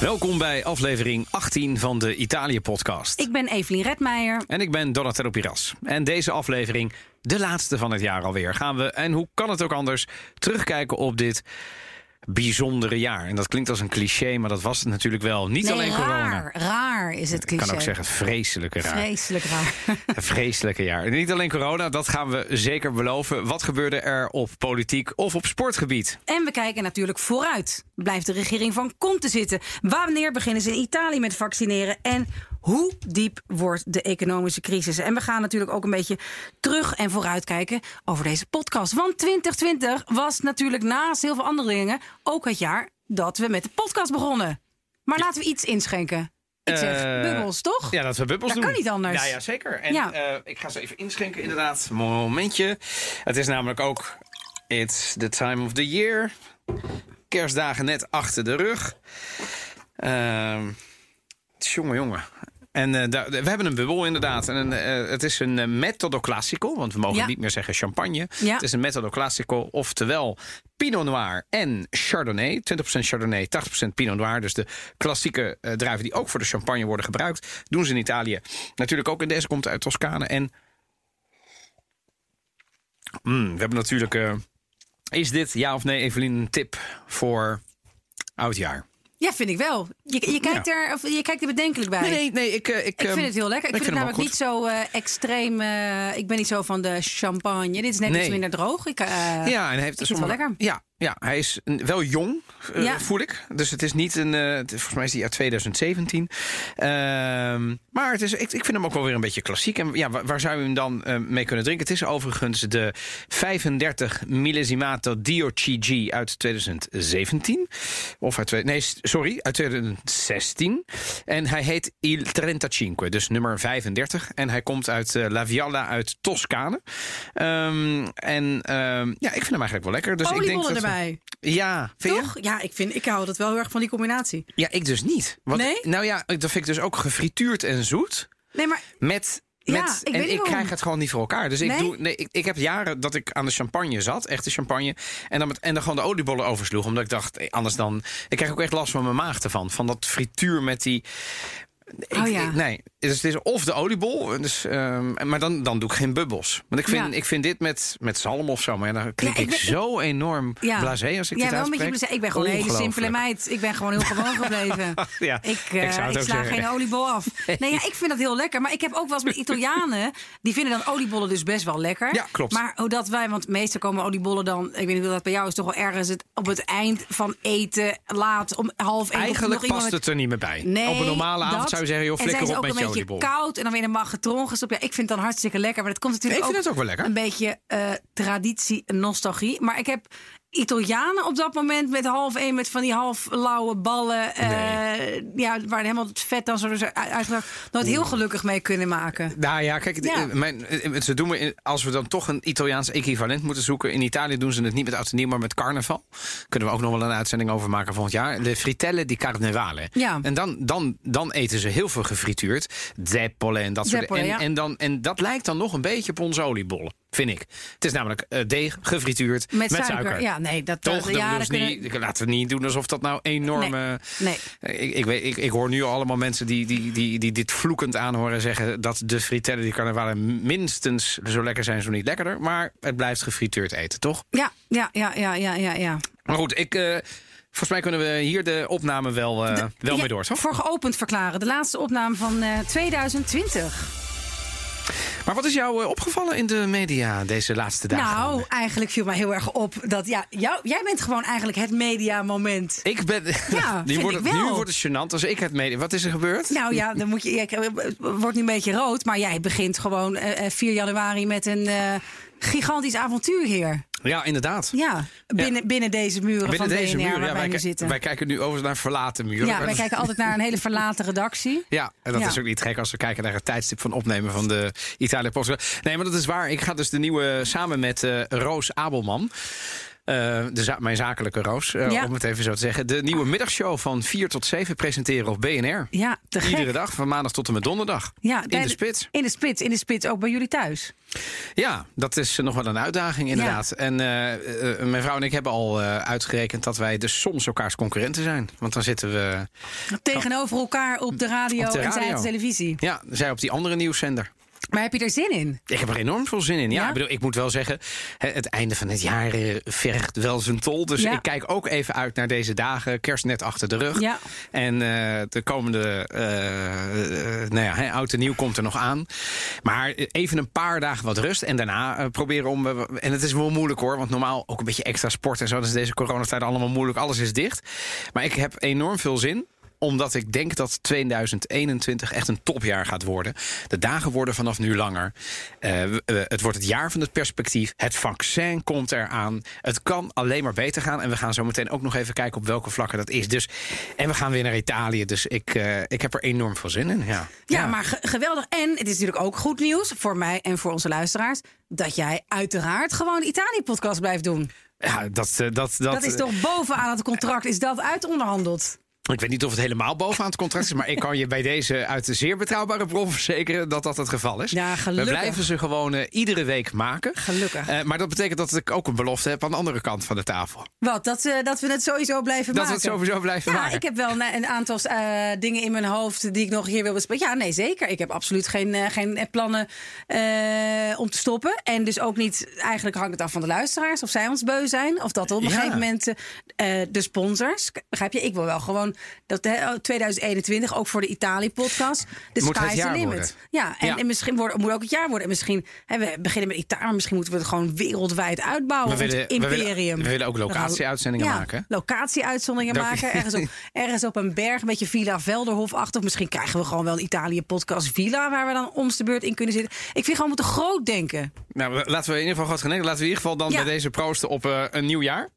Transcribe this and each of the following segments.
Welkom bij aflevering 18 van de Italië-podcast. Ik ben Evelien Redmeijer. En ik ben Donatello Piras. En deze aflevering, de laatste van het jaar alweer, gaan we, en hoe kan het ook anders, terugkijken op dit bijzondere jaar. En dat klinkt als een cliché, maar dat was het natuurlijk wel. Niet Nee, alleen corona. raar. Raar is het Ik cliché. kan ook zeggen, vreselijke raar. Vreselijk raar. Een vreselijke jaar. En Niet alleen corona, dat gaan we zeker beloven. Wat gebeurde er op politiek of op sportgebied? En we kijken natuurlijk vooruit. Blijft de regering van Conte zitten? Wanneer beginnen ze in Italië met vaccineren? En hoe diep wordt de economische crisis? En we gaan natuurlijk ook een beetje terug en vooruit kijken over deze podcast. Want 2020 was natuurlijk naast heel veel andere dingen ook het jaar dat we met de podcast begonnen. Maar laten we iets inschenken. Ik zeg Eh, bubbels, toch? Ja, dat we bubbels Dat doen. kan niet anders. Ja, ja zeker. En Ja. eh, ik ga ze even inschenken, inderdaad. Momentje. Het is namelijk ook... It's the time of the year. Kerstdagen net achter de rug. Ehm jongen, jongen. En eh, daar- we hebben een bubbel inderdaad. En een, eh, het is een eh, metodo classico, want we mogen Ja. niet meer zeggen champagne. Ja. Het is een metodo classico, oftewel Pinot Noir en Chardonnay. 20% Chardonnay, 80% Pinot Noir. Dus de klassieke druiven die ook voor de champagne worden gebruikt. Doen ze in Italië. Natuurlijk ook. En deze komt uit Toscane. En Mm, we hebben natuurlijk... is dit, ja of nee, Evelien, een tip voor oudjaar? Ja, vind ik wel. Je, je, kijkt, er, of, je kijkt er bedenkelijk bij. Nee, nee, nee. Ik, eh, ik, Ik ehm, vind het heel lekker. Ik, vind, het namelijk niet zo eh, extreem. eh, ik ben niet zo van de champagne. Dit is net Nee. iets minder droog. Ik, Ja, en heeft ik vind het wel lekker. Ja, ja, hij is wel jong, eh, Ja. voel ik. Dus het is niet een. het- volgens mij is hij uit 2017. Ehm, maar het is, ik, ik vind hem ook wel weer een beetje klassiek. En ja, waar, waar zou je hem dan eh, mee kunnen drinken? Het is overigens de 35 millesimato Dio CG uit 2017. Of uit. twee- Nee, sorry, uit 2016. En hij heet Il 35, dus nummer 35. En hij komt uit La Vialla uit Toscane. Ehm, en ehm, ja, ik vind hem eigenlijk wel lekker. Dus ik denk dat Ja, je? Toch? Ja, ik, vind, ik hou dat wel heel erg van die combinatie. Ja, ik dus niet. Want, Nee? Nou ja, dat vind ik dus ook gefrituurd en zoet. Nee, maar Met. Ja, met ik weet en ik krijg het gewoon niet voor elkaar. Dus ik, doe, nee, ik, ik heb jaren dat ik aan de champagne zat, echte champagne. En dan, met, en dan gewoon de oliebollen oversloeg. Omdat ik dacht, eh, anders dan. Ik krijg ook echt last van mijn maag ervan. Van dat frituur met die. Ik- Oh ja. ik- nee, dus het is of de oliebol, dus, ehm, maar dan, dan doe ik geen bubbels. Want ik vind, Ja. ik vind dit met, met zalm of zo, maar ja, dan klink ik, ben- zo enorm ja. blasé als ik ja, dit wel een beetje. Ik ben gewoon een hele simpele meid. Ik ben gewoon heel gewoon gebleven. Ja, ik, eh, ik zou het ook sla geen oliebol af. Nee, ja, ik vind dat heel lekker. Maar ik heb ook wel eens met Italianen. Die vinden dan oliebollen dus best wel lekker. Ja, klopt. Maar hoe dat wij, want meestal komen oliebollen dan. Ik weet niet hoe dat bij jou is, toch wel ergens het, op het eind van eten. Laat om half één. Eigenlijk nog past het er niet meer bij. Nee, op een normale avond. Zou je zeggen, joh, flikker op met ook je een beetje koud en dan weer een magatron gestopt. Ja, ik vind het dan hartstikke lekker. Maar het komt natuurlijk Ik vind ook, het ook wel lekker. een beetje eh, traditie en nostalgie. Maar ik heb Italianen op dat moment met half één met van die half lauwe ballen. eh, ja, waar helemaal het vet dan zo uitgebracht. Nooit heel gelukkig mee kunnen maken. Nou ja, kijk, Ja. de- mijn, eh, ze doen in- als we dan toch een Italiaans equivalent moeten zoeken. In Italië doen ze het niet met oud maar met carnaval. Kunnen we ook nog wel een uitzending over maken volgend jaar. De fritelle di carnevale. Ja. En dan, dan, dan eten ze heel veel gefrituurd. Zeppole en dat soort Zeppole, en, ja. en, dan, en dat lijkt dan nog een beetje op onze oliebollen, vind ik. Het is namelijk eh, deeg gefrituurd met, Met, suiker. Ja, nee, dat Toch? dat- ja, dus dat kunnen- niet, laten we niet doen alsof dat nou enorme. Nee. Ik, ik, weet, ik, ik hoor nu allemaal mensen die, die, die, die dit vloekend aanhoren zeggen dat de fritellen die carnavale minstens zo lekker zijn, zo niet lekkerder. Maar het blijft gefrituurd eten, toch? Ja, ja, ja, ja, ja, ja. ja. Maar goed, ik, eh, volgens mij kunnen we hier de opname wel, eh, wel Ja, mee door, toch? Voor geopend verklaren. De laatste opname van eh, 2020. Maar wat is jou eh, opgevallen in de media deze laatste dagen? Nou, eigenlijk viel mij heel erg op dat ja, jou, jij bent gewoon eigenlijk het mediamoment. ik ben. Ja, nu, wordt het, nu wordt het gênant als ik het mede. Wat is er gebeurd? Nou ja, dan moet je. Ik, het wordt nu een beetje rood, maar jij begint gewoon eh, eh, 4 januari met een eh, gigantisch avontuur hier. Ja, inderdaad. Ja, binnen, binnen deze muren Binnen van deze BNR muur, waar ja, wij nu zitten. wij kijken nu over naar verlaten muren. ja, wij kijken altijd naar een hele verlaten redactie. Ja, en dat Ja. is ook niet gek als we kijken naar het tijdstip van opnemen van de Italië Post. Nee, maar dat is waar. Ik ga dus de nieuwe samen met eh, Roos Abelman. Eh, de za mijn zakelijke roos, Ja. om het even zo te zeggen. De nieuwe middagshow van 4 tot 7 presenteren op BNR. Ja, te gek. Iedere dag, van maandag tot en met donderdag. Ja, in de spits. In de spits, in de spits, ook bij jullie thuis. Ja, dat is nog wel een uitdaging inderdaad. En eh, eh, mijn vrouw en ik hebben al eh, uitgerekend dat wij dus soms elkaars concurrenten zijn. Want dan zitten we, Tegenover elkaar op de radio, Op de en zij op de televisie. ja, zij op die andere nieuwszender. Maar heb je er zin in? Ik heb er enorm veel zin in. Ja, Ja? Ik, bedoel, ik moet wel zeggen, het einde van het jaar eh, vergt wel zijn tol. Dus Ja. ik kijk ook even uit naar deze dagen. Kerst net achter de rug. Ja. En eh, de komende, eh, nou ja, oud en nieuw komt er nog aan. Maar even een paar dagen wat rust. En daarna proberen om... en het is wel moeilijk hoor, want normaal ook een beetje extra sport en zo. Dat is deze coronatijd allemaal moeilijk. Alles is dicht. Maar ik heb enorm veel zin omdat ik denk dat 2021 echt een topjaar gaat worden. De dagen worden vanaf nu langer. Eh, we- het wordt het jaar van het perspectief. Het vaccin komt eraan. Het kan alleen maar beter gaan. En we gaan zo meteen ook nog even kijken op welke vlakken dat is. Dus, en we gaan weer naar Italië. Dus ik, eh, ik heb er enorm veel zin in. Ja, Ja, maar ge- geweldig. En het is natuurlijk ook goed nieuws voor mij en voor onze luisteraars... dat jij uiteraard gewoon de Italië-podcast blijft doen. Ja, dat, eh, dat, dat, Dat is toch bovenaan het contract, is dat uitonderhandeld? Ik weet niet of het helemaal bovenaan het contract is. Maar ik kan je bij deze uit de zeer betrouwbare bron verzekeren dat dat het geval is. Ja, gelukkig. We blijven ze gewoon eh, iedere week maken. Gelukkig. Eh, maar dat betekent dat ik ook een belofte heb aan de andere kant van de tafel. Wat, dat, eh, dat we het sowieso blijven Dat we maken? het sowieso blijven ja, maken. ik heb wel een, aantal dingen in mijn hoofd die ik nog hier wil bespreken. Ja, nee, zeker. Ik heb absoluut geen, geen plannen om te stoppen. En dus ook niet, eigenlijk hangt het af van de luisteraars. Of zij ons beu zijn. Of dat op een Ja. gegeven moment de sponsors. Begrijp je? Ik wil wel gewoon dat hè, 2021, ook voor de Italië-podcast, de Moet sky is the limit. worden. Ja, en, Ja. en misschien wordt, moet ook het jaar worden. En misschien, hè, we beginnen met Italië, maar misschien moeten we het gewoon wereldwijd uitbouwen. We willen, we imperium. willen, we willen ook locatie-uitzendingen Ja, maken. Locatie-uitzonderingen Loc- maken. Ergens op, ergens op een berg, een beetje Villa Velderhof-achtig. Misschien krijgen we gewoon wel een Italië-podcast Villa... waar we dan om de beurt in kunnen zitten. Ik vind gewoon, moeten groot denken. Nou, laten we in ieder geval goed gaan denken. Laten we in ieder geval dan Ja. bij deze proosten op eh, een nieuw jaar.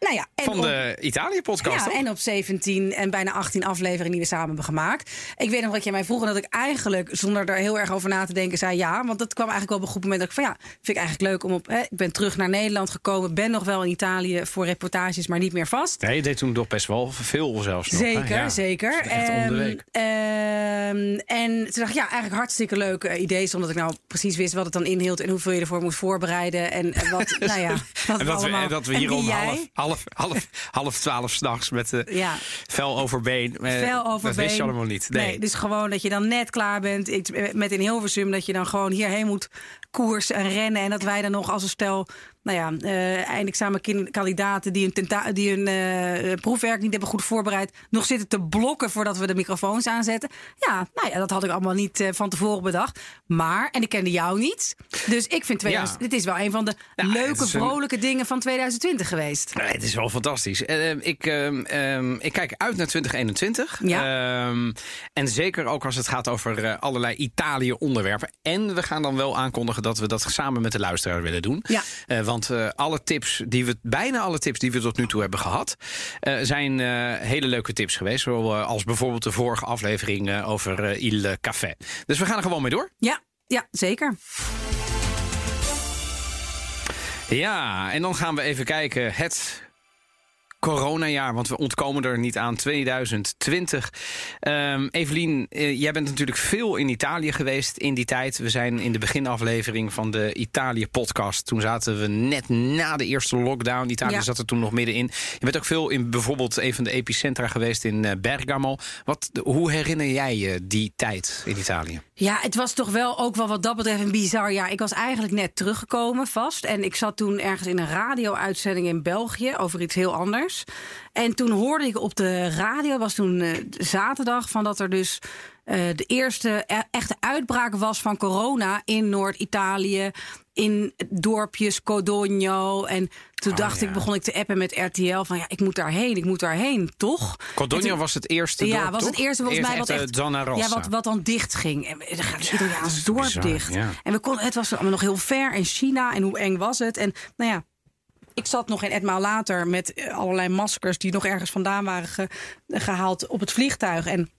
Nou ja, en Van de Italië-podcast, Ja, toch? en op 17 en bijna 18 afleveringen die we samen hebben gemaakt. Ik weet nog dat jij mij vroeg en dat ik eigenlijk, zonder er heel erg over na te denken, zei ja. Want dat kwam eigenlijk wel op een goed moment dat ik van ja, vind ik eigenlijk leuk om op. Hè, ik ben terug naar Nederland gekomen, ben nog wel in Italië voor reportages, maar niet meer vast. Nee, je deed toen toch best wel veel zelfs nog. Zeker, Ja. zeker. Om de Ehm, week. ehm, en toen dacht ik, ja, eigenlijk hartstikke leuk eh, idee. Omdat ik nou precies wist wat het dan inhield en hoeveel je ervoor moest voorbereiden. En wat, nou ja, wat En dat, we, allemaal. en dat we en hier om half, half, half, half twaalf s'nachts met de Ja. vel over been. eh, Vel dat wist je allemaal niet. Nee. dus gewoon dat je dan net klaar bent ik, met in Hilversum. Dat je dan gewoon hierheen moet koersen en rennen. En dat wij dan nog als een stel nou ja, eh eindexamenkandidaten die hun, tenta die hun eh, proefwerk niet hebben goed voorbereid, nog zitten te blokken voordat we de microfoons aanzetten. Ja, nou ja, dat had ik allemaal niet eh, van tevoren bedacht. Maar, en ik kende jou niet. Dus ik vind 2000, Ja. dit is wel een van de Nou, leuke, een- vrolijke dingen van 2020 geweest. Het is wel fantastisch. Eh, eh, ik, ehm, ehm, ik kijk uit naar 2021. Ehm, en zeker ook als het gaat over allerlei Italië-onderwerpen. En we gaan dan wel aankondigen dat we dat samen met de luisteraar willen doen. Ja. Eh, want eh, alle tips die we, bijna alle tips die we tot nu toe hebben gehad, eh, zijn eh, hele leuke tips geweest. Zoals bijvoorbeeld de vorige aflevering over Il Café. Dus we gaan er gewoon mee door. Ja, ja zeker. Ja, en dan gaan we even kijken. Het coronajaar, want we ontkomen er niet aan. 2020. Ehm Evelien, eh, jij bent natuurlijk veel in Italië geweest in die tijd. We zijn in de beginaflevering van de Italië-podcast. Toen zaten we net na de eerste lockdown. Italië Ja. zat er toen nog middenin. Je bent ook veel in bijvoorbeeld een van de epicentra geweest in eh, Bergamo. Wat, hoe herinner jij je die tijd in Italië? Ja, het was toch wel ook wel wat dat betreft een bizar jaar. Ik was eigenlijk net teruggekomen vast. En ik zat toen ergens in een radio-uitzending in België over iets heel anders. En toen hoorde ik op de radio, was toen eh, zaterdag, van dat er dus eh, de eerste e- echte uitbraak was van corona in Noord-Italië. In dorpjes Codogno. En toen Oh, dacht ja. ik, begon ik te appen met RTL van ja, ik moet daarheen, ik moet daarheen, toch? Codogno toen- was het eerste ja, dorp, was het eerste volgens mij wat echt. Ja, wat, wat dan dicht ging. En dan gaat het Italiaans dorp bizar, dicht. ja. En we konden, het was allemaal nog heel ver in China en hoe eng was het? En nou ja. Ik zat nog een etmaal later met eh, allerlei maskers die nog ergens vandaan waren ge- gehaald op het vliegtuig. En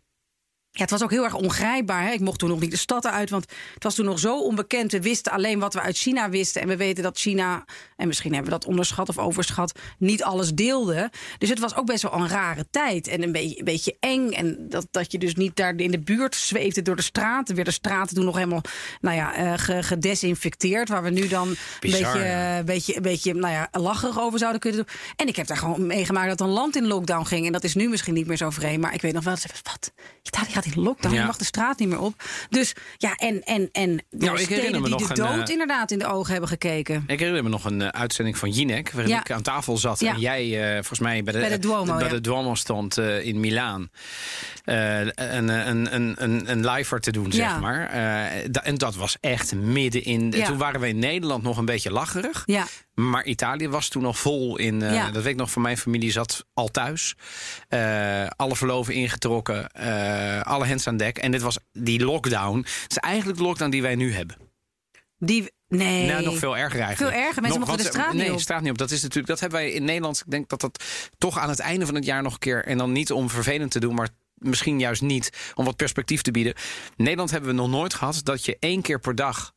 Ja, het was ook heel erg ongrijpbaar. Hè? Ik mocht toen nog niet de stad uit, want het was toen nog zo onbekend. We wisten alleen wat we uit China wisten. En we weten dat China, en misschien hebben we dat onderschat of overschat, niet alles deelde. Dus het was ook best wel een rare tijd. En een beetje, een beetje eng. En dat, dat je dus niet daar in de buurt zweefde door de straten. Weer de straten toen nog helemaal nou ja, uh, gedesinfecteerd. Waar we nu dan een beetje, ja. beetje, een beetje nou ja, lacherig over zouden kunnen doen. En ik heb daar gewoon meegemaakt dat een land in lockdown ging. En dat is nu misschien niet meer zo vreemd. Maar ik weet nog wel, wat? Italië gaat in lockdown. Je mag de straat niet meer op. Dus ja, en, en, en nou, ik die nog de dood een, uh, inderdaad in de ogen hebben gekeken. Ik herinner me nog een uh, uitzending van Jinek, waarin ik aan tafel zat en jij uh, volgens mij bij de, Bij de Duomo, bij de Duomo stond uh, in Milaan. Uh, een, een, een, een, een liver te doen, zeg maar. Uh, da- en dat was echt midden in. Toen waren we in Nederland nog een beetje lacherig. Ja. Maar Italië was toen nog vol in. eh, Ja. Dat weet ik nog van mijn familie zat al thuis. Eh, alle verloven ingetrokken. eh, alle hens aan dek. En dit was die lockdown. Het is eigenlijk de lockdown die wij nu hebben. Die, nee. Nou, nog veel erger eigenlijk. Veel erger. Mensen Nog, mochten de straat niet nee, op. straat niet op. Dat is natuurlijk. Dat hebben wij in Nederland. Ik denk dat dat toch aan het einde van het jaar nog een keer. En dan niet om vervelend te doen, maar misschien juist niet om wat perspectief te bieden. In Nederland hebben we nog nooit gehad dat je één keer per dag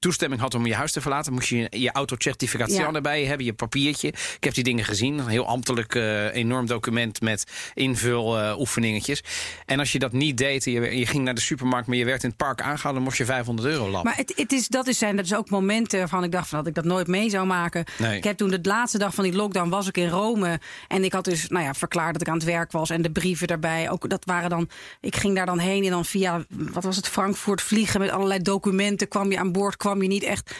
toestemming had om je huis te verlaten, moest je je autocertificatie Ja. erbij hebben, je papiertje. Ik heb die dingen gezien, een heel ambtelijk eh, enorm document met invul oefeningetjes. En als je dat niet deed, en je, je ging naar de supermarkt, maar je werd in het park aangehouden, dan moest je 500 euro lappen. Maar het, het is, dat is zijn dat is ook momenten waarvan ik dacht van dat ik dat nooit mee zou maken. Nee. Ik heb toen de laatste dag van die lockdown was ik in Rome en ik had dus nou ja, verklaard dat ik aan het werk was en de brieven daarbij. Ook dat waren dan. Ik ging daar dan heen en dan via wat was het Frankfurt vliegen met allerlei documenten kwam je aan boord, kwam je niet echt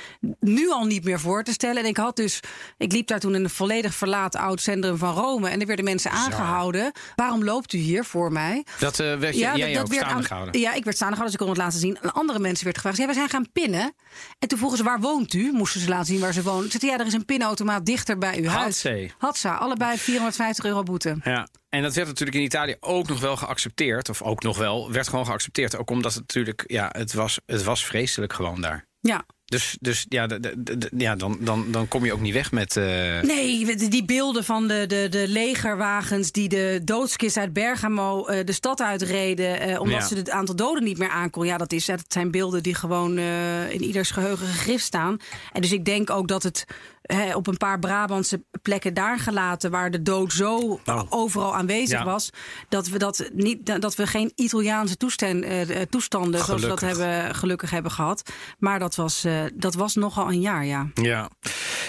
nu al niet meer voor te stellen. En ik had dus ik liep daar toen in een volledig verlaten oud centrum van Rome en er werden mensen aangehouden. Waarom loopt u hier voor mij? Dat eh, werd je, jij ook staande aan- gehouden. Ja, ik werd staande gehouden, dus ik kon het laten zien. En andere mensen werd gevraagd, ja, we zijn gaan pinnen. En toen vroegen ze, waar woont u? Moesten ze laten zien waar ze wonen. Ze zeiden, ja, er is een pinautomaat dichter bij uw huis. Hatzee. Hatsa, allebei 450 euro boete. Ja. En dat werd natuurlijk in Italië ook nog wel geaccepteerd. Of ook nog wel, werd gewoon geaccepteerd. Ook omdat het natuurlijk, ja, het was, het was vreselijk gewoon daar. Ja. Dus, dus ja, ja dan, dan, dan kom je ook niet weg met. eh, Nee, die- beelden van de, de, de legerwagens die de doodskist uit Bergamo eh, de stad uitreden. eh, omdat Ja. ze het aantal doden niet meer aankon. Ja, dat, is, dat zijn beelden die gewoon eh, in ieders geheugen gegrift staan. En dus ik denk ook dat het hè, op een paar Brabantse plekken daar gelaten, waar de dood zo Oh. overal aanwezig Ja. was, dat we, dat niet, dat we geen Italiaanse toestand, eh, toestanden, zoals we dat Gelukkig. hebben, gelukkig hebben gehad. Maar dat was, dat was nogal een jaar, ja. Ja.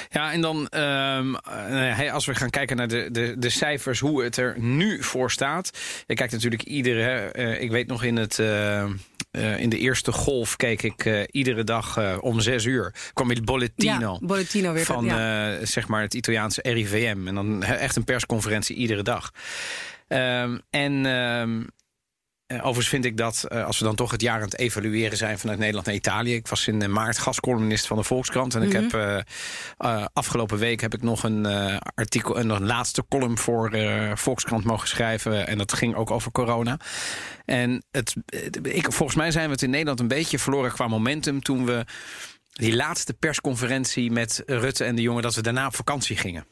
ja, en dan ehm, eh, hey, als we gaan kijken naar de, de, de cijfers, hoe het er nu voor staat. Je kijkt natuurlijk iedere. eh, ik weet nog in het. eh, eh, in de eerste golf keek ik eh, iedere dag eh, om zes uur. kwam il Bollettino. Ja, Bollettino weer. van ja. eh, zeg maar het Italiaanse RIVM. En dan echt een persconferentie iedere dag. Ehm, en ehm, eh, overigens vind ik dat, eh, als we dan toch het jaar aan het evalueren zijn vanuit Nederland naar Italië. Ik was in eh, maart gastcolumnist van de Volkskrant. En ik heb eh, eh, afgelopen week heb ik nog een artikel, een, een laatste column voor Volkskrant mogen schrijven. En dat ging ook over corona. En het, ik, volgens mij zijn we het in Nederland een beetje verloren qua momentum toen we die laatste persconferentie met Rutte en de jongen, dat we daarna op vakantie gingen.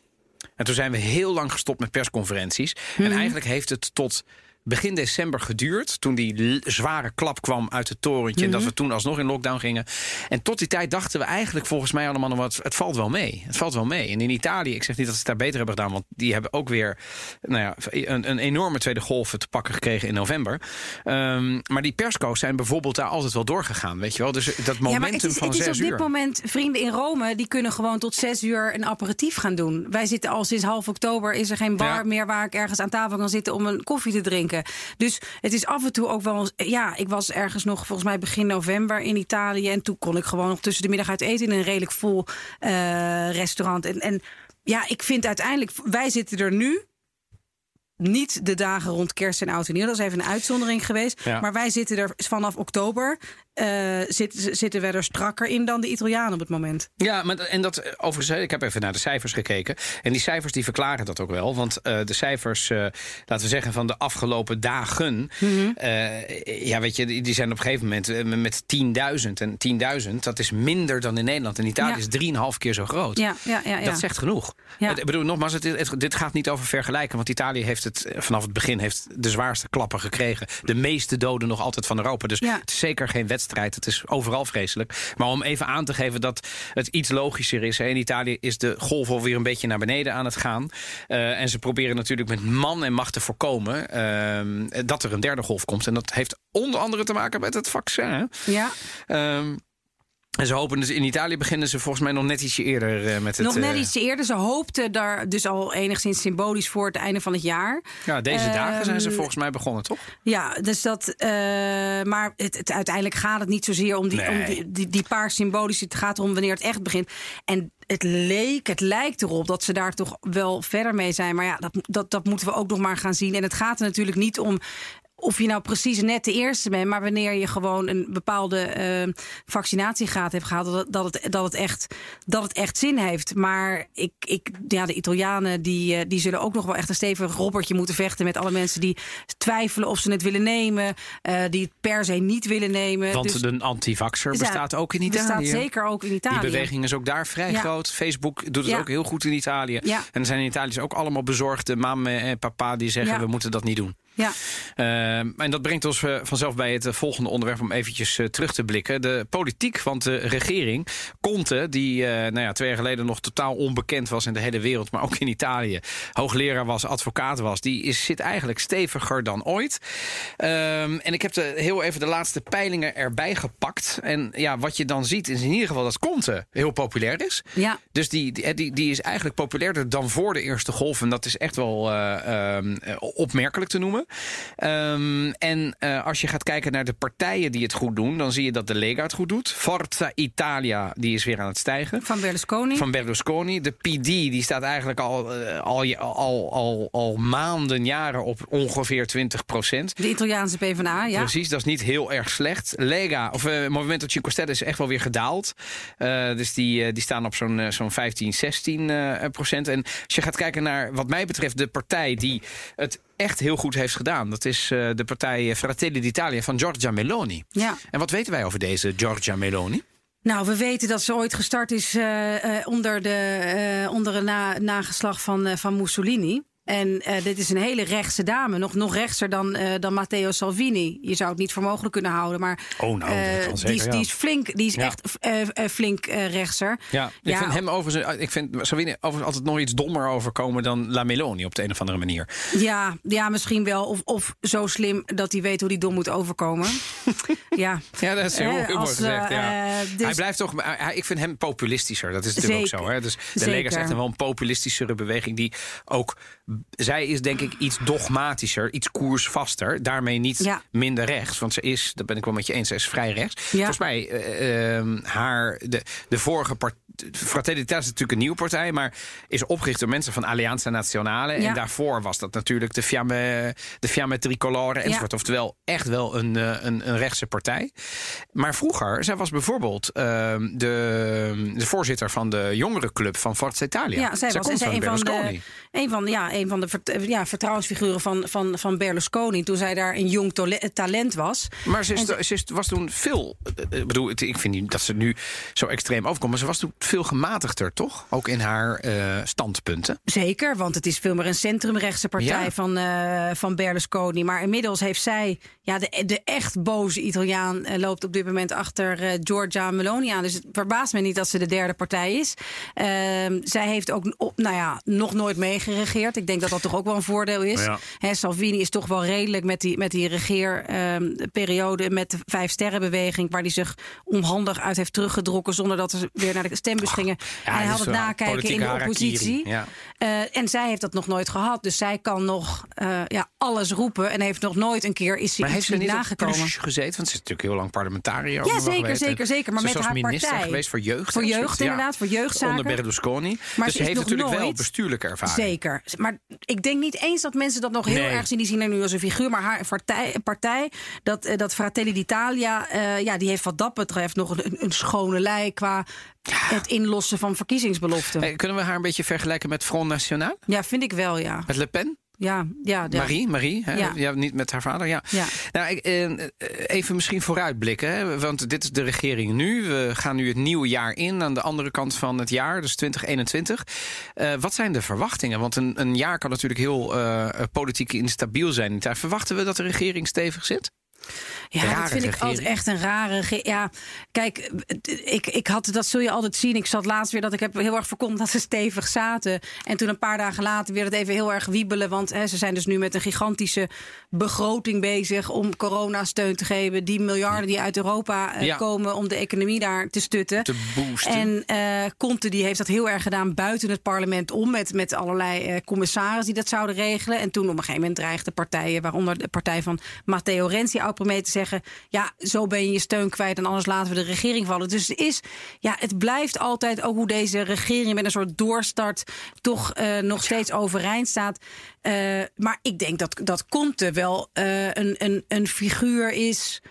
En toen zijn we heel lang gestopt met persconferenties. En eigenlijk heeft het tot begin december geduurd. Toen die zware klap kwam uit het torentje. En dat we toen alsnog in lockdown gingen. En tot die tijd dachten we eigenlijk volgens mij allemaal nog wat. Het valt wel mee. Het valt wel mee. En in Italië, ik zeg niet dat ze het daar beter hebben gedaan. Want die hebben ook weer nou ja, een, een enorme tweede golf te pakken gekregen in november. Ehm, maar die persco's zijn bijvoorbeeld daar altijd wel doorgegaan. Weet je wel? Dus dat Ja, momentum het is, van het is zes op dit uur. moment, vrienden in Rome, die kunnen gewoon tot zes uur een aperitief gaan doen. Wij zitten al sinds half oktober, is er geen bar Ja. meer waar ik ergens aan tafel kan zitten om een koffie te drinken. Dus het is af en toe ook wel, ja, ik was ergens nog volgens mij begin november in Italië en toen kon ik gewoon nog tussen de middag uit eten in een redelijk vol eh, restaurant. En, en ja, ik vind uiteindelijk, wij zitten er nu niet de dagen rond kerst en oud en nieuw. Dat is even een uitzondering geweest. Ja. Maar wij zitten er vanaf oktober. Eh, zitten, zitten we er strakker in dan de Italianen op het moment. Ja, maar, en dat eh, overigens, hè, ik heb even naar de cijfers gekeken. En die cijfers die verklaren dat ook wel. Want eh, de cijfers, eh, laten we zeggen, van de afgelopen dagen. Mhm. eh, ja, weet je, die zijn op een gegeven moment eh, met 10.000. En 10.000, dat is minder dan in Nederland. En Italië Ja. is 3,5 keer zo groot. Ja, ja, ja. ja. Dat zegt genoeg. Ja. Ik bedoel, nogmaals, het, het- dit gaat niet over vergelijken. Want Italië heeft het eh, vanaf het begin heeft de zwaarste klappen gekregen. De meeste doden nog altijd van Europa. Dus het is zeker geen wedstrijd. Het is overal vreselijk. Maar om even aan te geven dat het iets logischer is. hè. In Italië is de golf alweer een beetje naar beneden aan het gaan. Eh, en ze proberen natuurlijk met man en macht te voorkomen ehm, dat er een derde golf komt. En dat heeft onder andere te maken met het vaccin. hè. Ja, Ehm, en ze hopen dus in Italië beginnen ze volgens mij nog net ietsje eerder eh, met het. nog net eh, iets eerder. Ze hoopten daar dus al enigszins symbolisch voor het einde van het jaar. Ja, deze dagen zijn ze Ehm, volgens mij begonnen, toch? Ja, dus dat. eh, maar het, het, uiteindelijk gaat het niet zozeer om, die, Nee. om die, die, die paar symbolische. Het gaat erom wanneer het echt begint. En het leek, het lijkt erop dat ze daar toch wel verder mee zijn. Maar ja, dat, dat, dat moeten we ook nog maar gaan zien. En het gaat er natuurlijk niet om. Of je nou precies net de eerste bent, maar wanneer je gewoon een bepaalde eh, vaccinatiegraad hebt gehaald, dat, dat, het, dat, het echt, dat het echt zin heeft. Maar ik, ik, ja, de Italianen die, eh, die zullen ook nog wel echt een stevig robbertje moeten vechten met alle mensen die twijfelen of ze het willen nemen, eh, die het per se niet willen nemen. Want Dus de antivaxer Ja, bestaat ook in Italië. bestaat zeker ook in Italië. Die beweging is ook daar vrij Ja. groot. Facebook doet het Ja. ook heel goed in Italië. En er zijn in Italië dus ook allemaal bezorgde mama en papa die zeggen we moeten dat niet doen. Ja, Ehm, en dat brengt ons eh, vanzelf bij het eh, volgende onderwerp om eventjes eh, terug te blikken. De politiek, want de regering, Conte, die nou ja, twee jaar geleden nog totaal onbekend was in de hele wereld, maar ook in Italië, hoogleraar was, advocaat was, die is, zit eigenlijk steviger dan ooit. Ehm, en ik heb de, heel even de laatste peilingen erbij gepakt. En ja, wat je dan ziet is in ieder geval dat Conte heel populair is. ja. Dus die, die, die, die is eigenlijk populairder dan voor de eerste golf. En dat is echt wel eh, ehm, eh, opmerkelijk te noemen. Ehm, en eh, als je gaat kijken naar de partijen die het goed doen, dan zie je dat de Lega het goed doet. Forza Italia, die is weer aan het stijgen. Van Berlusconi. Van Berlusconi. De PD die staat eigenlijk al, eh, al, al, al, al maanden, jaren op ongeveer 20 procent. de Italiaanse PvdA, ja. Precies, dat is niet heel erg slecht. Lega, of eh Movimento Cinque Stelle is echt wel weer gedaald. Dus die, die staan op zo'n zo'n 15, 16 eh, procent. En als je gaat kijken naar, wat mij betreft, de partij die het echt heel goed heeft gedaan. Dat is eh, de partij Fratelli d'Italia van Giorgia Meloni. ja. En wat weten wij over deze Giorgia Meloni? Nou, we weten dat ze ooit gestart is eh, eh, onder, de, onder een na, nageslag van, van Mussolini. En eh, dit is een hele rechtse dame, nog, nog rechtser dan, eh, dan Matteo Salvini. Je zou het niet voor mogelijk kunnen houden, maar Oh, nou, dat eh, zeker, die, is, ja. die is flink, die is Ja. echt flink eh, rechtser. Ja, ik Ja. vind hem overigens, ik vind Salvini overigens altijd nog iets dommer overkomen dan La Meloni op de een of andere manier. Ja, ja, misschien wel. Of, of zo slim dat hij weet hoe hij dom moet overkomen. ja. Ja, dat is heel, mooi gezegd. Ja. eh, dus- Hij blijft toch, ik vind hem populistischer. Dat is natuurlijk Zeker. ook zo. Hè? Dus de Zeker. Lega is echt een wel een populistischere beweging die ook. Zij is denk ik iets dogmatischer, iets koersvaster. Daarmee niet Ja. minder rechts. Want ze is, dat ben ik wel met je eens, ze is vrij rechts. Ja. Volgens mij, ehm, haar, de, de vorige partij. Fratelli d'Italia is natuurlijk een nieuwe partij, maar is opgericht door mensen van Alleanza Nazionale. Ja. En daarvoor was dat natuurlijk de Fiamme, de Fiamme Tricolore enzovoort. Ja. Oftewel echt wel een, eh, een, een rechtse partij. Maar vroeger, zij was bijvoorbeeld ehm, de, de voorzitter van de jongerenclub van Forza Italia. Ja, zij was komt zij van een van de, een van, ja, een van de vert- ja, vertrouwensfiguren van, van, van Berlusconi. Toen zij daar een jong tole- talent was. Maar ze, is, ze is- was toen veel. eh, Ik bedoel, ik vind niet dat ze nu zo extreem overkomt. Maar ze was toen veel gematigder, toch? Ook in haar eh, standpunten. Zeker, want het is veel meer een centrumrechtse partij Ja. van, eh, van Berlusconi. Maar inmiddels heeft zij, ja, de, de echt boze Italiaan eh, loopt op dit moment achter eh, Giorgia Meloni aan. Dus het verbaast me niet dat ze de derde partij is. Ehm, zij heeft ook op, nou ja, nog nooit meegeregeerd. Ik denk dat dat toch ook wel een voordeel is. Ja. Hè, Salvini is toch wel redelijk met die, met die regeerperiode, met de Vijf Sterrenbeweging, waar hij zich onhandig uit heeft teruggedrokken zonder dat ze weer naar de stembus gingen. en hij had het nakijken in de oppositie. ja. Eh, en zij heeft dat nog nooit gehad. Dus zij kan nog eh, ja, alles roepen. En heeft nog nooit een keer is ze Maar iets heeft ze niet nagekomen. Gezeten? Want ze is natuurlijk heel lang parlementariër. Ja, zeker, zeker, zeker. Maar Ze met haar minister partij. geweest voor jeugd. Voor jeugd, inderdaad, voor jeugdzaken. Onder Berlusconi. Maar dus ze heeft natuurlijk wel bestuurlijke ervaring. Zeker. Maar ik denk niet eens dat mensen dat nog heel Nee. erg zien. Die zien haar nu als een figuur. Maar haar partij, partij dat, eh, dat Fratelli d'Italia, eh, ja, die heeft wat dat betreft nog een, een schone lei qua het inlossen van verkiezingsbeloften. Eh, kunnen we haar een beetje vergelijken met Front National? Ja, vind ik wel, ja. Met Le Pen? Ja, ja, ja. Marie, Marie hè? Ja. Ja. niet met haar vader. Ja. Ja. Nou, ik, eh, even misschien vooruitblikken, hè? want dit is de regering nu. We gaan nu het nieuwe jaar in aan de andere kant van het jaar, dus 2021. Eh, wat zijn de verwachtingen? Want een, een jaar kan natuurlijk heel eh, politiek instabiel zijn. Daar verwachten we dat de regering stevig zit? Ja, Rare dat vind ik altijd echt een rare. Ja, kijk, ik, ik had, dat zul je altijd zien. Ik zat laatst weer dat ik heb heel erg voorkomt dat ze stevig zaten. En toen een paar dagen later weer het even heel erg wiebelen. Want hè, ze zijn dus nu met een gigantische begroting bezig om coronasteun te geven. Die miljarden die uit Europa eh, Ja. komen om de economie daar te stutten. Te boosten. En eh Conte die heeft dat heel erg gedaan buiten het parlement om. Met, met allerlei eh, commissarissen die dat zouden regelen. En toen op een gegeven moment dreigden partijen, waaronder de partij van Matteo Renzi, ook mee te zeggen: Ja, zo ben je je steun kwijt en anders laten we de regering vallen. Dus het is, ja, het blijft altijd ook hoe deze regering met een soort doorstart toch eh, nog steeds overeind staat. Eh, maar ik denk dat, dat Conte wel eh, een, een, een figuur is.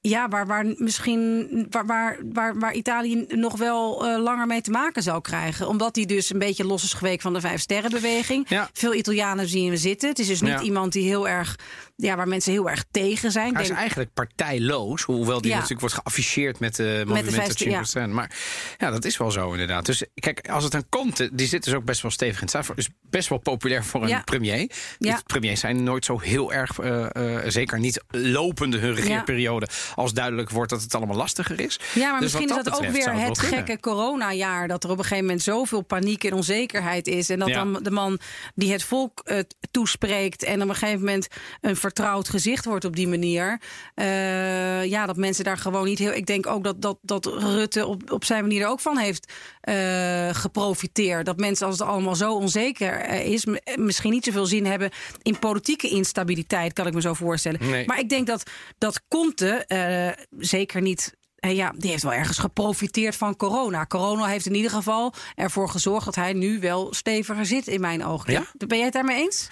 Ja, waar, waar misschien waar, waar, waar, waar Italië nog wel langer mee te maken zou krijgen. Omdat hij dus een beetje los is geweken van de vijf sterrenbeweging. Ja. Veel Italianen zien hem zitten. Het is dus niet Ja. iemand die heel erg, ja, waar mensen heel erg tegen zijn. Hij is Denk- eigenlijk partijloos, hoewel die Ja. natuurlijk wordt geafficheerd met de Movimento vijfde, ja. 5%. Maar ja, dat is wel zo inderdaad. Dus kijk, als het aan komt, die zit dus ook best wel stevig in het staat. Is best wel populair voor een Ja. premier. Ja. De premiers zijn nooit zo heel erg, eh, eh, zeker niet lopende hun regeerperiode, als duidelijk wordt dat het allemaal lastiger is. Ja, maar Dus misschien wat is dat ook weer het gekke coronajaar. Dat er op een gegeven moment zoveel paniek en onzekerheid is. En dat dan de man die het volk eh, toespreekt. en op een gegeven moment een vertrouwd gezicht wordt op die manier. eh, ja, dat mensen daar gewoon niet heel. Ik denk ook dat, dat, dat Rutte op, op zijn manier er ook van heeft eh, geprofiteerd. Dat mensen, als het allemaal zo onzeker eh, is. misschien niet zoveel zin hebben in politieke instabiliteit, kan ik me zo voorstellen. Nee. Maar ik denk dat dat Conte eh, zeker niet. eh, ja, die heeft wel ergens geprofiteerd van corona. Corona heeft in ieder geval ervoor gezorgd dat hij nu wel steviger zit in mijn ogen. Ja? Ben jij het daarmee eens?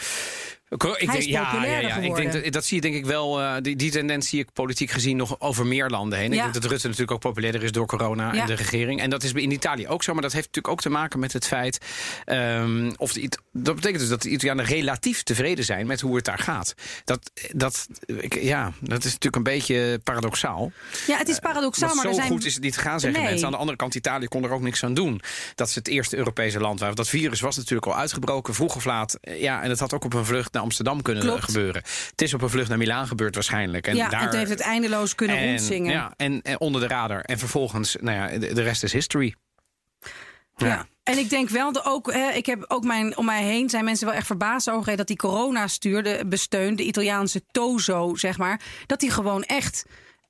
Ik, Hij denk, is ja, ja, ja, ik denk dat, dat zie je denk ik wel. eh, die, die tendens zie ik politiek gezien nog over meer landen heen. Ik denk dat Rutte natuurlijk ook populairder is door corona Ja. en de regering. En dat is in Italië ook zo. Maar dat heeft natuurlijk ook te maken met het feit. ehm, of de, dat betekent dus dat de Italianen relatief tevreden zijn met hoe het daar gaat. Dat, dat, ik- ja, dat is natuurlijk een beetje paradoxaal. Ja, het is paradoxaal, Want maar zo er zijn. goed is het niet gegaan, zeggen Nee. mensen. Aan de andere kant, Italië kon er ook niks aan doen. Dat is het eerste Europese land waar dat virus was natuurlijk al uitgebroken, vroeg of laat. Eh, Ja, en het had ook op een vlucht naar Amsterdam kunnen Klopt. gebeuren. Het is op een vlucht naar Milaan gebeurd waarschijnlijk. En ja, daar, toen heeft het eindeloos kunnen en, rondzingen. Ja, en, en onder de radar. En vervolgens, nou ja, de, de rest is history. Ja. En ik denk wel dat ook, hè, ik heb ook mijn, om mij heen zijn mensen wel echt verbaasd over dat die corona-stuur, de besteun, de Italiaanse Tozo, zeg maar, dat die gewoon echt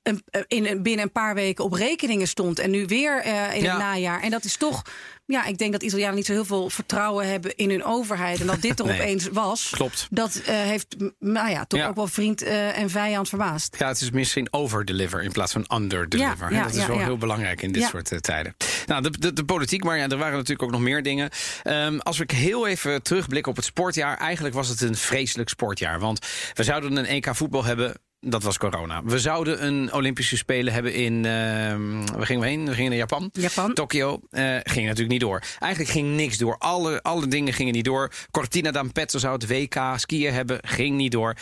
een, in, binnen een paar weken op rekeningen stond. En nu weer eh, in Ja. het najaar. En dat is toch, ja, ik denk dat Italianen niet zo heel veel vertrouwen hebben in hun overheid. En dat dit er Nee. opeens was, Klopt. dat eh, heeft, nou ja, toch Ja. ook wel vriend eh, en vijand verbaasd. Ja, het is misschien overdeliver in plaats van underdeliver. Ja, dat is wel heel belangrijk in dit soort tijden. Nou, de, de, de politiek, maar ja, er waren natuurlijk ook nog meer dingen. Ehm, als we heel even terugblikken op het sportjaar. Eigenlijk was het een vreselijk sportjaar. Want we zouden een EK voetbal hebben. Dat was corona. We zouden een Olympische Spelen hebben in. ehm waar gingen we heen? We gingen naar Japan. Japan. Tokio. eh, ging natuurlijk niet door. Eigenlijk ging niks door. Alle, alle dingen gingen niet door. Cortina d'Ampezzo zou het WK skiën hebben. Ging niet door.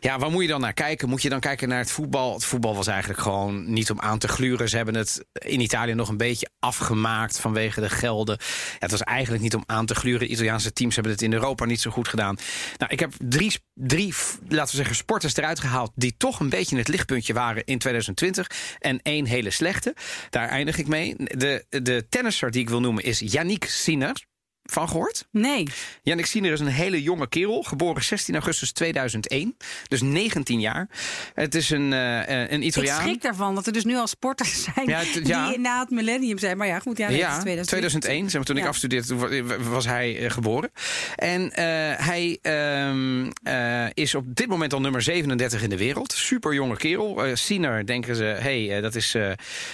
Ja, waar moet je dan naar kijken? Moet je dan kijken naar het voetbal? Het voetbal was eigenlijk gewoon niet om aan te gluren. Ze hebben het in Italië nog een beetje afgemaakt vanwege de gelden. Ja, het was eigenlijk niet om aan te gluren. De Italiaanse teams hebben het in Europa niet zo goed gedaan. Nou, ik heb drie, drie laten we zeggen, sporters eruit gehaald... die toch een beetje het lichtpuntje waren in 2020. En één hele slechte. Daar eindig ik mee. De, de tennisser die ik wil noemen is Yannick Sinner. Van gehoord? Nee. Yannick Sinner is een hele jonge kerel, geboren 16 augustus 2001, dus 19 jaar. Het is een, eh, een Ik Italiaan. schrik daarvan dat er dus nu al sporters zijn Ja, het- ja. die na het millennium zijn. Maar ja, goed, ja, Ja, 2000. 2001. Zeg maar, toen ik afstudeerde, was hij eh, geboren. En eh, hij ehm, eh, is op dit moment al nummer 37 in de wereld. Super jonge kerel. Eh Sinner denken ze, hey, eh, dat is, eh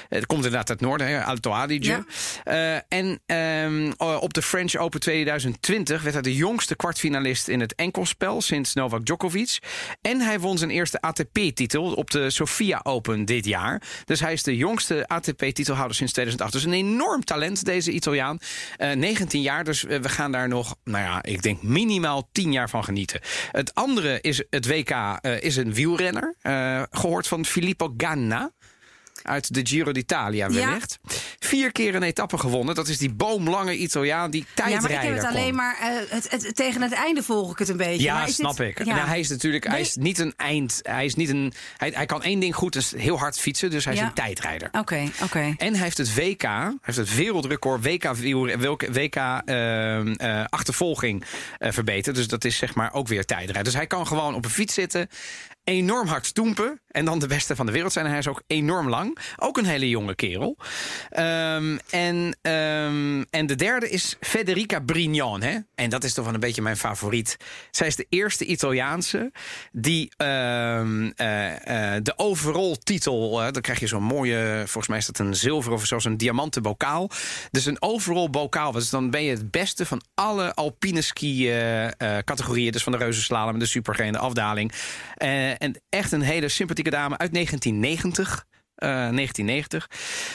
het komt inderdaad uit het noorden, hè, Alto Adige. Ja. Eh, en ehm, op de French Open 2020 werd hij de jongste kwartfinalist in het enkelspel sinds Novak Djokovic. En hij won zijn eerste ATP-titel op de Sofia Open dit jaar. Dus hij is de jongste ATP-titelhouder sinds 2008. Dus een enorm talent, deze Italiaan. Uh, 19 jaar, dus we gaan daar nog, nou ja, ik denk minimaal 10 jaar van genieten. Het andere is het WK, uh, is een wielrenner. Gehoord van Filippo Ganna uit de Giro d'Italia wellicht. Ja. Vier keer een etappe gewonnen. Dat is die boomlange Italiaan, die tijdrijder. Ja, maar ik heb het alleen maar... Uh, het, het, tegen het einde volg ik het een beetje. Ja, snap ik. Ja. Nou, hij is natuurlijk... Hij is niet een eind... Hij is niet een... Hij, hij kan één ding goed, dus heel hard fietsen. Dus hij is een tijdrijder. Oké, okay, oké. Okay. En hij heeft het WK, hij heeft het wereldrecord WK, WK uh, uh, achtervolging uh, verbeterd. Dus dat is zeg maar ook weer tijdrijden. Dus hij kan gewoon op een fiets zitten enorm hard stoempen. En dan de beste van de wereld zijn. Hij is ook enorm lang. Ook een hele jonge kerel. Um, en, um, en de derde is Federica Brignon. Hè? En dat is toch wel een beetje mijn favoriet. Zij is de eerste Italiaanse die um, uh, uh, de overall titel... Dan krijg je zo'n mooie, volgens mij is dat een zilver of een diamanten bokaal. Dus een overall bokaal. Dus dan ben je het beste van alle alpine ski categorieën. Dus van de reuzenslalom, de supergene afdaling. en echt een hele sympathieke dame uit 1990. Uh, 1990.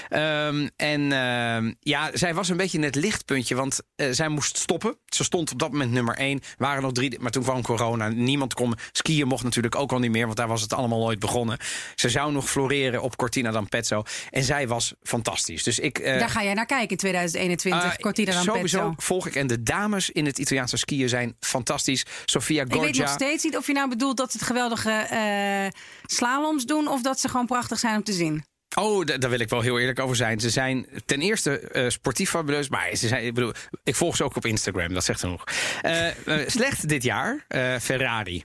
Um, en uh, ja, zij was een beetje het lichtpuntje, want uh, zij moest stoppen. Ze stond op dat moment nummer één. Waren nog drie, maar toen kwam corona. Niemand kon skiën, mocht natuurlijk ook al niet meer, want daar was het allemaal ooit begonnen. Ze zou nog floreren op Cortina d'Ampezzo. En zij was fantastisch. Dus ik, uh, daar ga jij naar kijken in 2021, Cortina d'Ampezzo. Sowieso volg ik. En de dames in het Italiaanse skiën zijn fantastisch. Sofia Gorgia. Ik weet nog steeds niet of je nou bedoelt dat het geweldige slaloms doen of dat ze gewoon prachtig zijn om te zien. Oh, daar wil ik wel heel eerlijk over zijn. Ze zijn ten eerste uh, sportief fabuleus, maar ze zijn, ik, bedoel, ik volg ze ook op Instagram, dat zegt genoeg. Uh, uh, slecht dit jaar, Ferrari.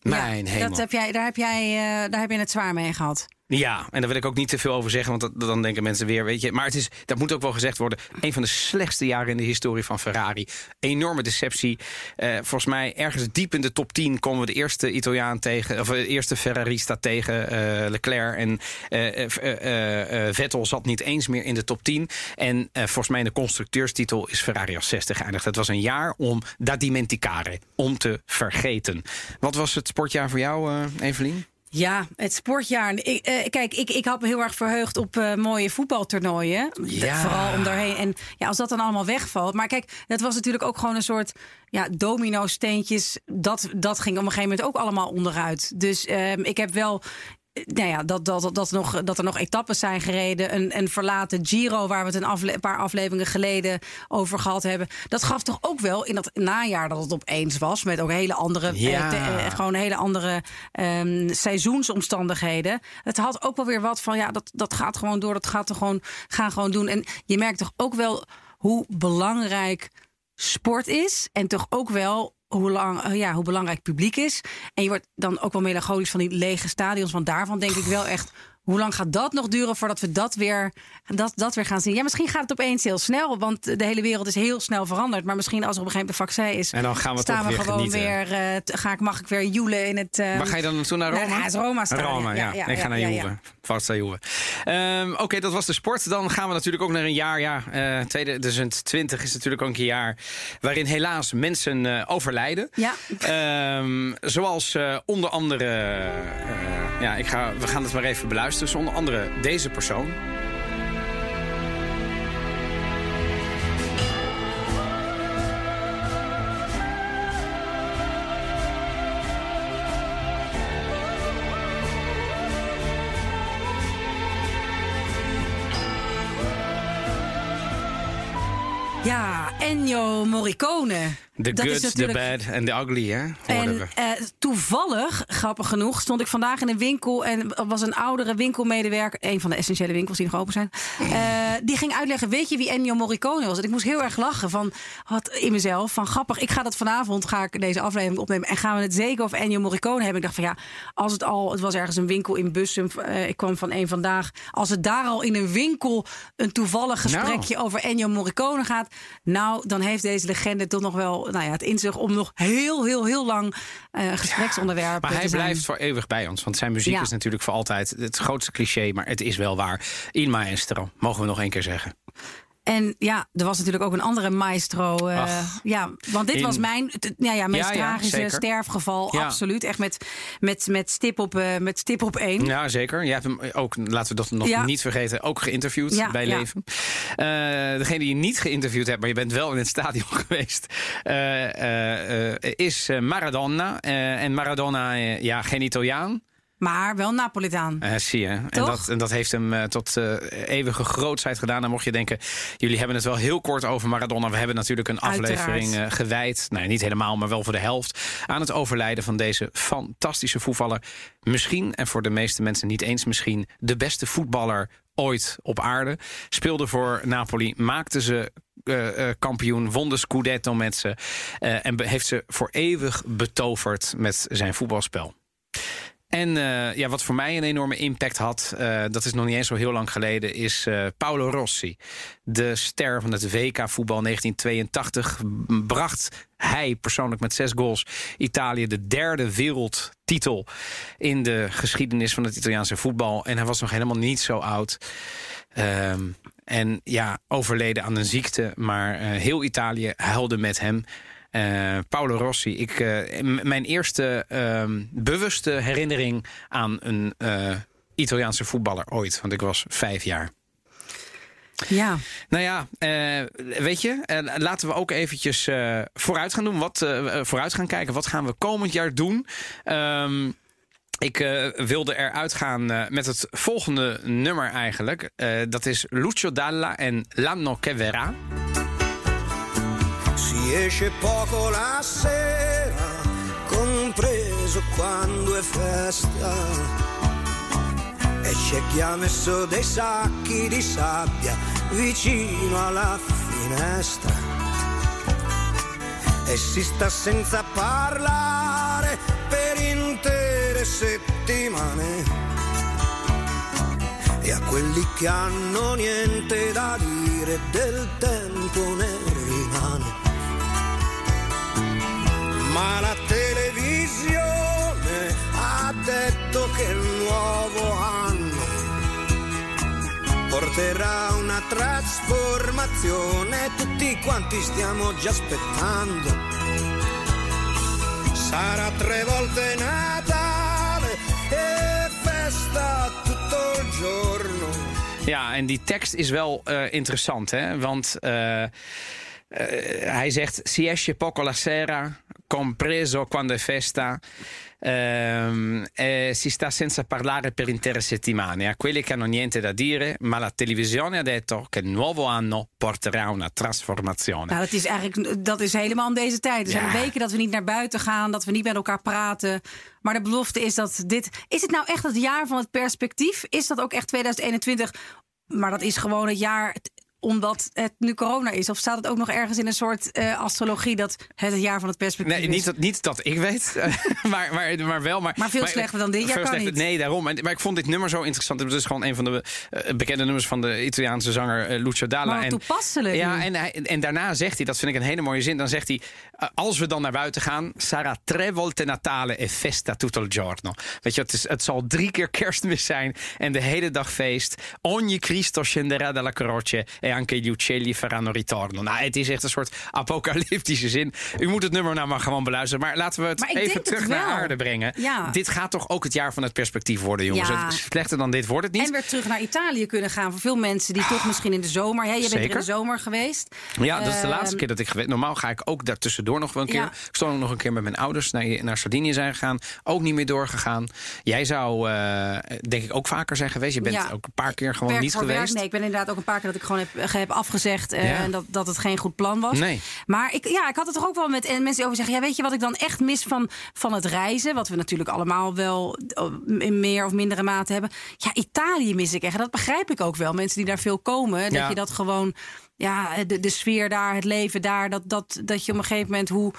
Mijn ja, hemel. Dat heb jij, daar, heb jij, daar heb je het zwaar mee gehad. Ja, en daar wil ik ook niet te veel over zeggen, want dat, dan denken mensen weer, weet je. Maar het is, dat moet ook wel gezegd worden, een van de slechtste jaren in de historie van Ferrari. Enorme deceptie. Uh, volgens mij ergens diep in de top 10 komen we de eerste Italiaan tegen, of de eerste Ferrarista tegen uh, Leclerc. En Vettel zat niet eens meer in de top 10. En volgens mij in de constructeurstitel is Ferrari als 60 geëindigd. Het was een jaar om da dimenticare, om te vergeten. Wat was het sportjaar voor jou, Evelien? Ja, het sportjaar. Ik, uh, kijk, ik, ik had me heel erg verheugd op uh, mooie voetbaltoernooien. Ja. Vooral om daarheen. En ja, als dat dan allemaal wegvalt. Maar kijk, dat was natuurlijk ook gewoon een soort ja, domino-steentjes. Dat, dat ging op een gegeven moment ook allemaal onderuit. Dus uh, ik heb wel nou ja, dat, dat, dat, nog, dat er nog etappes zijn gereden. Een, een verlaten Giro, waar we het een, afle paar afleveringen geleden over gehad hebben. Dat gaf toch ook wel in dat najaar dat het opeens was. Met ook hele andere, ja. eh, gewoon hele andere um, seizoensomstandigheden. Het had ook wel weer wat van ja, dat, dat gaat gewoon door. Dat gaat er gewoon, gaan gewoon doen. En je merkt toch ook wel hoe belangrijk sport is. En toch ook wel hoe, lang, ja, hoe belangrijk publiek is. En je wordt dan ook wel melancholisch van die lege stadions. Want daarvan denk ik wel echt hoe lang gaat dat nog duren voordat we dat weer, dat, dat weer gaan zien? Ja, misschien gaat het opeens heel snel, want de hele wereld is heel snel veranderd. Maar misschien als er op een gegeven moment een vaccin is, en dan gaan we staan we weer gewoon genieten. weer. Uh, ga ik, mag ik weer joelen in het. Uh, maar ga je dan toen naar? Nou, nou, Roma staan. Roma, ja. ja, ja ik ga naar Juve. Ja, Vast naar Juve. Um, Oké, okay, dat was de sport. Dan gaan we natuurlijk ook naar een jaar. Ja, uh, 2020 is natuurlijk ook een jaar waarin helaas mensen uh, overlijden. Ja. Um, zoals uh, onder andere. ja, ik ga, we gaan het maar even beluisteren. Dus onder andere deze persoon. Ja, Ennio Morricone. The Dat good, the bad en the ugly, hè? En eh, toevallig, grappig genoeg, stond ik vandaag in een winkel en was een oudere winkelmedewerker, een van de essentiële winkels die nog open zijn, eh, die ging uitleggen: Weet je wie Ennio Morricone was? En ik moest heel erg lachen van wat in mezelf, van grappig. Ik ga dat vanavond, ga ik deze aflevering opnemen en gaan we het zeker over Ennio Morricone hebben. Ik dacht van ja, als het al, het was ergens een winkel in Bussum, eh, ik kwam van een vandaag, als het daar al in een winkel een toevallig gesprekje over Ennio Morricone gaat, nou dan heeft deze legende toch nog wel, nou ja, het in zich om nog heel, heel, heel lang eh gespreksonderwerp Maar hij zijn. blijft voor eeuwig bij ons. Want zijn muziek Ja. is natuurlijk voor altijd het grootste cliché. Maar het is wel waar. In maestro, mogen we nog één keer zeggen. En ja, er was natuurlijk ook een andere maestro. Uh, ja, want dit in... was mijn ja, ja, meest Ja, tragische sterfgeval. Absoluut. Echt met, met, met, stip op, eh, met stip op één. Ja, zeker. Je hebt hem ook, laten we dat nog niet vergeten, ook geïnterviewd bij. Leven. Eh, degene die je niet geïnterviewd hebt, maar je bent wel in het stadion geweest, eh, eh, eh, is eh, Maradona. Eh, en Maradona, eh, ja, geen Italiaan. Maar wel Napolitaan. Eh, zie je. En dat, en dat heeft hem eh, tot eh, eeuwige grootsheid gedaan. Dan mocht je denken, jullie hebben het wel heel kort over Maradona. We hebben natuurlijk een aflevering gewijd. Nou, niet helemaal, maar wel voor de helft. Aan het overlijden van deze fantastische voetballer. Misschien, en voor de meeste mensen niet eens misschien, de beste voetballer ooit op aarde. Speelde voor Napoli, maakte ze kampioen, won de Scudetto met ze. en heeft ze voor eeuwig betoverd met zijn voetbalspel. En eh, ja, wat voor mij een enorme impact had, eh, dat is nog niet eens zo heel lang geleden, is eh, Paolo Rossi. De ster van het WK voetbal 1982 b- bracht hij persoonlijk met zes goals Italië de derde wereldtitel in de geschiedenis van het Italiaanse voetbal. En hij was nog helemaal niet zo oud. Ehm, en ja, overleden aan een ziekte, maar heel Italië huilde met hem. Eh, Paolo Rossi. Ik, eh, mijn eerste ehm, bewuste herinnering aan een eh, Italiaanse voetballer ooit. Want ik was vijf jaar. Ja. Nou ja, weet je, laten we ook eventjes vooruit gaan doen. Wat, vooruit gaan kijken. Wat gaan we komend jaar doen? Ehm, ik wilde eruit gaan met het volgende nummer eigenlijk. Dat is Lucio Dalla en L'anno che verrà. Si esce poco la sera, compreso quando è festa. E c'è chi ha messo dei sacchi di sabbia vicino alla finestra. E si sta senza parlare per intere settimane. E a quelli che hanno niente da dire del tempo ne rimane. Ma la televisione ha detto che il nuovo anno porterà una trasformazione, tutti quanti stiamo già aspettando. Sarà tre volte Natale e festa tutto il giorno. Ja, en die tekst is wel eh, interessant, hè? Want eh, hij zegt: Si esce poco la sera, compreso quando è festa. ehm, eh, si sta senza parlare per intere settimane. A quelli che hanno niente da dire, ma la televisione ha detto che il nuovo anno porterà una trasformazione. Nou, dat is eigenlijk dat is helemaal in deze tijd. Er zijn Ja. weken dat we niet naar buiten gaan, dat we niet met elkaar praten. Maar de belofte is dat dit. Is het nou echt het jaar van het perspectief? Is dat ook echt 2021? Maar dat is gewoon het jaar omdat het nu corona is. Of staat het ook nog ergens in een soort eh, astrologie dat het het jaar van het perspectief Nee, is? niet dat, niet dat ik weet, maar, maar, maar wel. Maar, Maar veel slechter dan dit jaar kan slechter- niet. Nee, daarom. En- Maar ik vond dit nummer zo interessant. Het is gewoon een van de eh, bekende nummers van de Italiaanse zanger eh, Lucio Dalla. Wat toepasselijk Ja, en, en daarna zegt hij, dat vind ik een hele mooie zin. Dan zegt hij, als we dan naar buiten gaan... Sarà tre volte Natale e festa tutto il giorno. Weet je, het, is, het zal drie keer kerstmis zijn en de hele dag feest. Ogni Cristo scenderà dalla croce e anche gli uccelli faranno ritorno. Nou, het is echt een soort apocalyptische zin. U moet het nummer nou maar gewoon beluisteren. Maar laten we het even het terug naar aarde brengen. Ja. Dit gaat toch ook het jaar van het perspectief worden, jongens. Ja. Slechter dan dit wordt het niet. En weer terug naar Italië kunnen gaan. Voor veel mensen die toch misschien in de zomer. Hè, je bent er in de zomer geweest. Ja, dat is de laatste Ehm, keer dat ik geweest. Normaal ga ik ook daartussendoor nog wel een keer. Ja. Ik stond ook nog een keer met mijn ouders naar, naar Sardinië zijn gegaan. Ook niet meer doorgegaan. Jij zou, eh, denk ik, ook vaker zijn geweest. Je bent ook een paar keer gewoon werk niet geweest. Werk. Nee, ik ben inderdaad ook een paar keer dat ik gewoon heb, heb afgezegd. eh, Ja. En dat, dat het geen goed plan was. Nee. Maar ik, ja, ik had het er ook wel met en mensen over zeggen. Ja, weet je wat ik dan echt mis van, van het reizen? Wat we natuurlijk allemaal wel eh, in meer of mindere mate hebben. Ja, Italië mis ik echt. En dat begrijp ik ook wel. Mensen die daar veel komen. Dat Ja. je dat gewoon. Ja, de, de sfeer daar, het leven daar. Dat, dat, dat je op een gegeven moment hoe.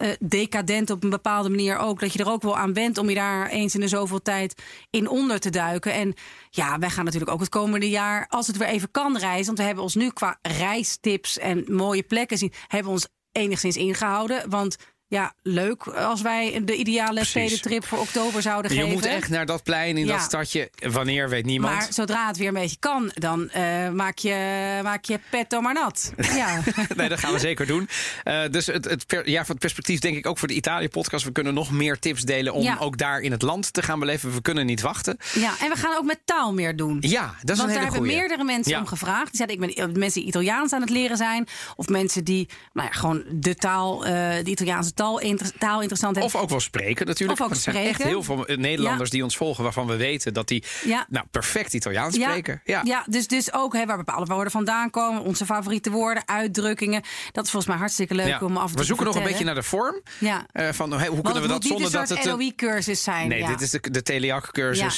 Eh, decadent op een bepaalde manier ook. Dat je er ook wel aan bent om je daar eens in de zoveel tijd in onder te duiken. En ja, wij gaan natuurlijk ook het komende jaar, als het weer even kan reizen. Want we hebben ons nu qua reistips en mooie plekken zien, hebben ons enigszins ingehouden. Want ja, leuk als wij de ideale Precies. spedentrip voor oktober zouden Je geven. moet echt naar dat plein in Ja. dat stadje. Wanneer, weet niemand. Maar zodra het weer een beetje kan, dan eh, maak, je, maak je petto maar nat. Ja. nee, dat gaan we zeker doen. Eh, dus het, het, per- ja, van het perspectief denk ik ook voor de Italië-podcast. We kunnen nog meer tips delen om Ja. ook daar in het land te gaan beleven. We kunnen niet wachten. ja, en we gaan ook met taal meer doen. Ja, dat is Want een daar hele hebben goeie. meerdere mensen Ja. om gevraagd. Die zeiden, ik ben mensen die Italiaans aan het leren zijn. Of mensen die nou ja, gewoon de taal, eh, de Italiaanse taal, inter- taal interessant hebben. Of ook wel spreken natuurlijk. Of ook er zijn echt heel veel eh, Nederlanders Ja. die ons volgen... waarvan we weten dat die Ja. nou, perfect Italiaans spreken. Ja. ja. dus, dus ook hè, waar bepaalde woorden vandaan komen. Onze favoriete woorden, uitdrukkingen. Dat is volgens mij hartstikke leuk om af en toe we zoeken te nog een beetje naar de vorm. Ja. Eh, van, hey, hoe Want kunnen we dat zonder dat het... een- LOE-cursus zijn. Nee, dit is de, de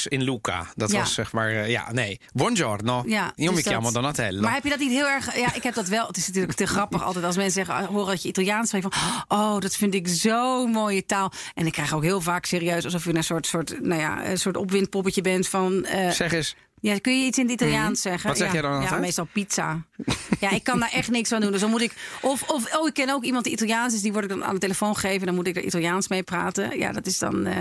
Ja. in Luca. Dat was zeg maar... eh, ja, nee. Buongiorno. Ja, dus dat- Donatello. Maar heb je dat niet heel erg... Ja, ik heb dat wel. Het is natuurlijk te grappig altijd als mensen zeggen... horen dat je Italiaans spreekt. Van, oh, dat vind ik zo'n mooie taal. En ik krijg ook heel vaak serieus... alsof je een soort, soort, nou ja, een soort opwindpoppetje bent van... eh, Zeg eens. Ja, kun je iets in het Italiaans zeggen? Mhm. Wat zeg ja. jij dan Ja, altijd? meestal pizza. ja, ik kan daar echt niks aan doen. Dus dan moet ik... Of, of oh, ik ken ook iemand die Italiaans is. Die word ik dan aan de telefoon geven. Dan moet ik er Italiaans mee praten. Ja, dat is dan... eh,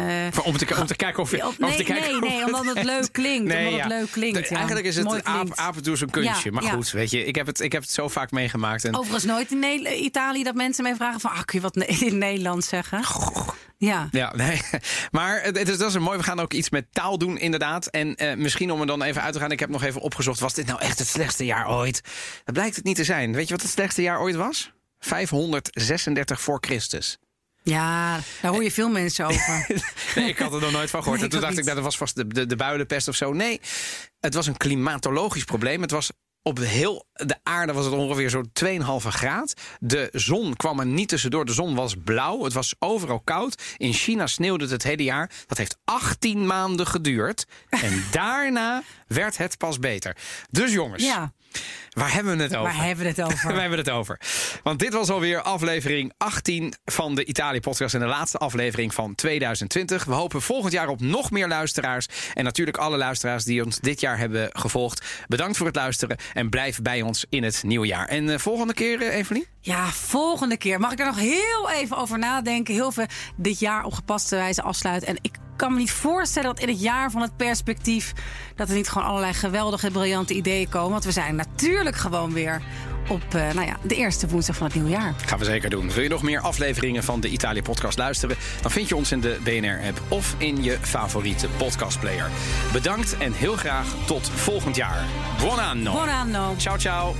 Om te, om te kijken of je. Ja, om nee, te kijken nee, of nee, omdat het leuk klinkt. omdat het leuk klinkt, De- ja. Eigenlijk is het Mooi aap, klinkt. af en toe zo'n kunstje. Ja, maar ja. goed, weet je, ik heb, het, ik heb het zo vaak meegemaakt. En, Overigens nooit in Italië dat mensen mij vragen van... Ah, kun je wat in Nederlands zeggen? Ja. Ja, nee. Maar het, is, dat is een mooi. We gaan ook iets met taal doen, inderdaad. En eh, misschien om er dan even uit te gaan. Ik heb nog even opgezocht. Was dit nou echt het slechtste jaar ooit? Dat blijkt het niet te zijn. Weet je wat het slechtste jaar ooit was? 536 voor Christus. Ja, daar hoor je veel mensen over. Nee, ik had er nog nooit van gehoord. Nee, en toen dacht ik, niet. nou, dat was vast de, de, de builenpest of zo. Nee, het was een klimatologisch probleem. Het was op heel de aarde was het ongeveer zo'n 2,5 graad. De zon kwam er niet tussendoor. De zon was blauw. Het was overal koud. In China sneeuwde het het hele jaar. Dat heeft 18 maanden geduurd. En daarna werd het pas beter. Dus jongens, Ja, waar hebben we het over? waar hebben we het over? Waar hebben we het over? Want dit was alweer aflevering 18 van de Italië-podcast... en de laatste aflevering van 2020. We hopen volgend jaar op nog meer luisteraars. En natuurlijk alle luisteraars die ons dit jaar hebben gevolgd. Bedankt voor het luisteren en blijf bij ons in het nieuwe jaar. En eh, volgende keer, eh, Evelien? Ja, volgende keer. Mag ik er nog heel even over nadenken? Heel veel dit jaar op gepaste wijze afsluiten. En ik kan me niet voorstellen dat in het jaar van het perspectief... dat er niet gewoon allerlei geweldige, briljante ideeën komen. Want we zijn natuurlijk gewoon weer op eh, nou ja, de eerste woensdag van het nieuwe jaar. Gaan we zeker doen. Wil je nog meer afleveringen van de Italië-podcast luisteren? Dan vind je ons in de BNR-app of in je favoriete podcastplayer. Bedankt en heel graag tot volgend jaar. Buon anno. Buon anno. Ciao, ciao.